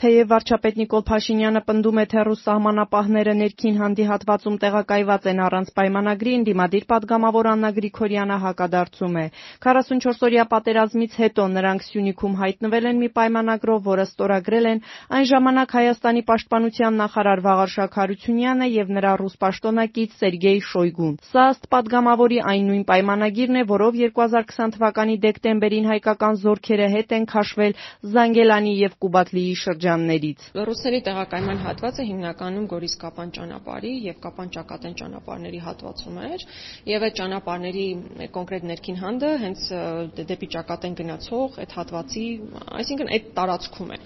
Թեև վարչապետ Նիկոլ Փաշինյանը պնդում է, թե ռուս սահմանապահները ներքին հանդի հատվածում տեղակայված են առանց պայմանագրի, ընդդիմադիր պատգամավոր Աննա Գրիգորյանը հակադարձում է։ 44-օրյա պատերազմից հետո նրանք Սյունիքում հայտնվել են մի պայմանագրով, որը ստորագրել են այն ժամանակ Հայաստանի պաշտպանության նախարար Վաղարշակ Հարությունյանը եւ նրա ռուս պաշտոնակից Սերգեյ Շոյգուն։ Սա ըստ պատգամավորի այն նույն պայմանագիրն է, որով 2020 թվականի դեկտեմբերին հայկական զորքերը հետ են քաշվել Զանգելանի եւ Կուբատլիի շրջաններից։ Ռուսների տեղակայման հատվածը հիմնականում Գորիս-Կապան ճանապարհի եւ Կապան-Ճակատեն ճանապարհների հատվածում էր եւ այդ ճանապարհների կոնկրետ ներքին հանդը հենց դեպի Ճակատեն գնացող այդ հատվածի, այսինքն այդ տարածքում է։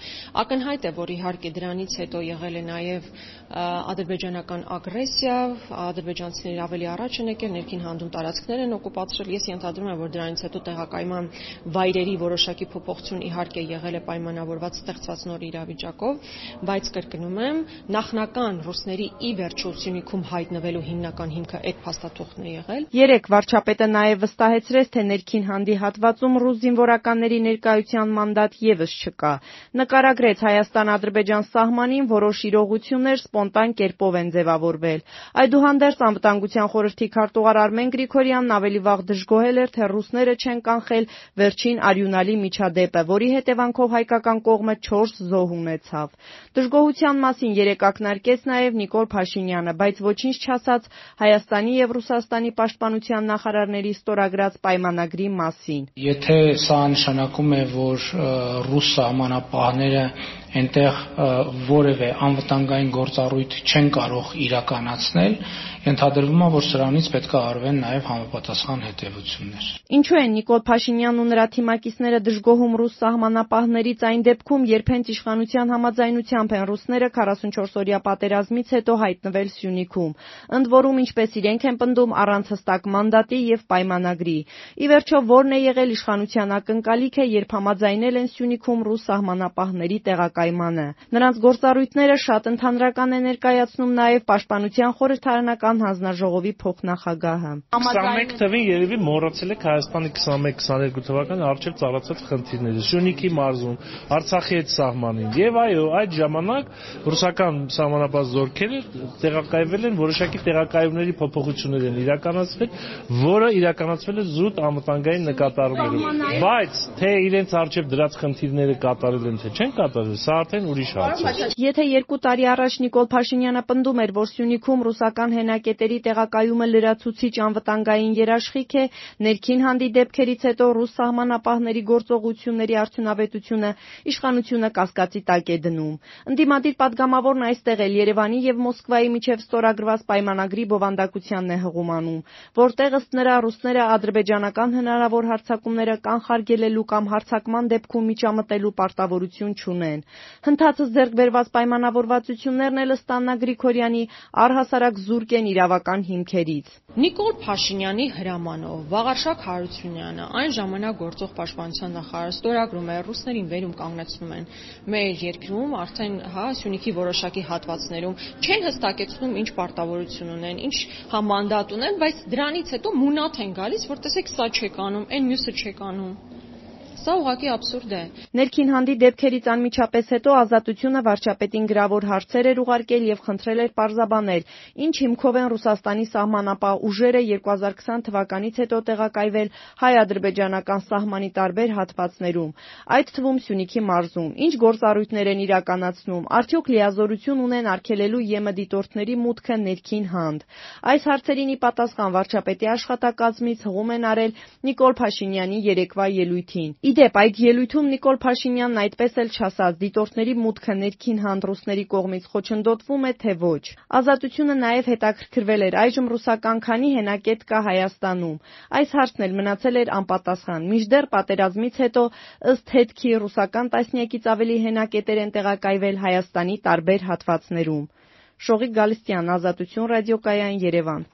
Ակնհայտ է, որ իհարկե դրանից հետո եղել է նաեւ ադրբեջանական ագրեսիա, ադրբեջանցիները ավելի առաջ են եկել, ներքին հանդում տարածքներ են օկուպացրել։ Ես ենթադրում եմ, որ դրանից հետո տեղակայման վայրերի որոշակի փոփոխություն իհարկե եղել է պայմանավորված ստեղծված նոր իրավիճակով, բայց կրկնում եմ, նախնական ռուսների ի վերջո Սյունիքում հայտնվելու հիմնական հիմքը այդ փաստաթուղթն է եղել։ Երեք վարչապետը նաև վստահեցրեց, թե ներքին հանդի հատվածում ռուս զինվորականների ներկայության մանդատ եւս չկա։ Նկարագրեց Հայաստան-Ադրբեջան սահմանին որոշ իրողություններ սպոնտան կերպով են ձևավորվել։ Այդուհանդերձ Անվտանգության խորհրդի քարտուղար Արմեն Գրիգորյանն ավելի վաղ դժգոհել էր, թե ռուսները չեն կանխել վերջին արյունալի միջադեպը, որի հետևանքով հայկական կողմը 4 զոհ ունեցավ։ Դժգոհության մասին երեկ ակնարկեց նաև Նիկոլ Փաշինյանը, բայց ոչինչ չասաց Հայաստանի եւ Ռուսաստանի պաշտպանության նախարարների ստորագրած պայմանագրի մասին։ Եթե սա նշանակում է, որ ռուս սահմանապահները այնտեղ որևէ անվտանգային գործառույթ չեն կարող իրականացնել, ենթադրվում է, որ սրանից պետք է արվեն նաև համապատասխան հետևություններ։ Ինչու են Նիկոլ Փաշինյանն ու նրա թիմակիցները դժգոհում ռուս սահմանապահներից այն դեպքում, երբ հենց իշխանության համաձայնությամբ են ռուսները 44-օրյա պատերազմից հետո հայտնվել Սյունիքում։ Ընդ որում, ինչպես իրենք են պնդում, առանց հստակ մանդատի եւ պայմանագրի։ Ի վերջո, ո՞րն է եղել իշխանության ակնկալիքը, երբ համաձայնել են Սյունիքում ռուս սահմանապահների տեղակայմանը։ Նրանց գործառույթները շատ ընդհանրական է ներկայացնում նաեւ Պաշտպանության խորհրդարանական հանձնաժողովի փոխնախագահը։ 21 թվին երևի մոռացել եք Հայաստանի 21-22 թվականի արժեվ ծառացած խնդիրները։ Սյունիքի մարզում, Արցախի հետ սահմանին։ Եվ այո, այդ ժամանակ ռուսական սահմանապահ զորքերը տեղակայվել են որոշակի տեղակայումների փոփոխություններ են իրականացվել, որը իրականացվել է զուտ անվտանգային նկատառումներով։ Բայց թե իրենց արժեվ դրած խնդիրները կատարել են թե չեն կատարել, սա արդեն ուրիշ հարց է։ Եթե երկու տարի առաջ Նիկոլ Փաշինյանը պնդում էր, որ Սյունիքում ռուսական հենակետերի տեղակայումը լրացուցիչ անվտանգային երաշխիք է, ներքին հանդի դեպքերից հետո ռուս սահմանապահների գործողությունների արդյունավետությունը իշխանությունը կասկածի տակ է դնում։ Ընդդիմադիր պատգամավորն այստեղ էլ Երևանի եւ Մոսկվայի միջև ստորագրված պայմանագրի բովանդակությանն է հղում որտեղ ըստ նրա ռուսները ադրբեջանական հնարավոր հարձակումները կանխարգելելու կամ հարձակման դեպքում միջամտելու պարտավորություն չունեն։ Հնդածս ձեռք բերված պայմանավորվածություններն էլ ըստ Աննա Գրիգորյանի առհասարակ զուրկ են իրավական հիմքերից։ Նիկոլ Փաշինյանի հրամանով Վաղարշակ Հարությունյանը այն ժամանակ գործող պաշտպանության նախարար ստորագրում է ռուսներին վերում կանգնեցնում են մեր երկրում արդեն հա Սյունիքի որոշակի հատվածներում չեն հստակեցնում ինչ պարտավորություն ունեն, ինչ հա մանդատ ունեն, բայց դրանից հետո մունատ են գալիս, որ տեսեք սա չեք անում, այն մյուսը չեք անում։ Սա ուղղակի абսուրդ է։ Ներքին հանդի դեպքերից անմիջապես հետո Ազատությունը վարչապետին գրավոր հարցեր էր ուղարկել եւ խնդրել էր պարզաբանել, ինչ հիմքով են Ռուսաստանի սահմանապահ ուժերը 2020 թվականից հետո տեղակայվել հայ-ադրբեջանական սահմանի տարբեր հատվածներում, այդ թվում Սյունիքի մարզում, ինչ գործառույթներ են իրականացնում, արդյոք լիազորություն ունեն արգելելու ԵՄ դիտորդների մուտքը ներքին հանդ։ Այս հարցերին ի պատասխան վարչապետի աշխատակազմից հղում են արել Նիկոլ Փաշինյանի երեկվա ելույթին։ Իդեպ, այդ ելույթում Նիկոլ Փաշինյանն այդպես էլ չասաց՝ դիտորդների մուտքը ներքին հանդ ռուսների կողմից խոչընդոտվում է, թե ոչ։ Ազատությունը նաև հետաքրքրվել էր այժմ ռուսական քանի հենակետ կա Հայաստանում։ Այս հարցն էլ մնացել էր անպատասխան, մինչդեռ պատերազմից հետո ըստ հետքի ռուսական տասնյակից ավելի հենակետեր են տեղակայվել Հայաստանի տարբեր հատվածներում։ Շողիկ Գալստյան, Ազատություն ռադիոկայան, Երևան։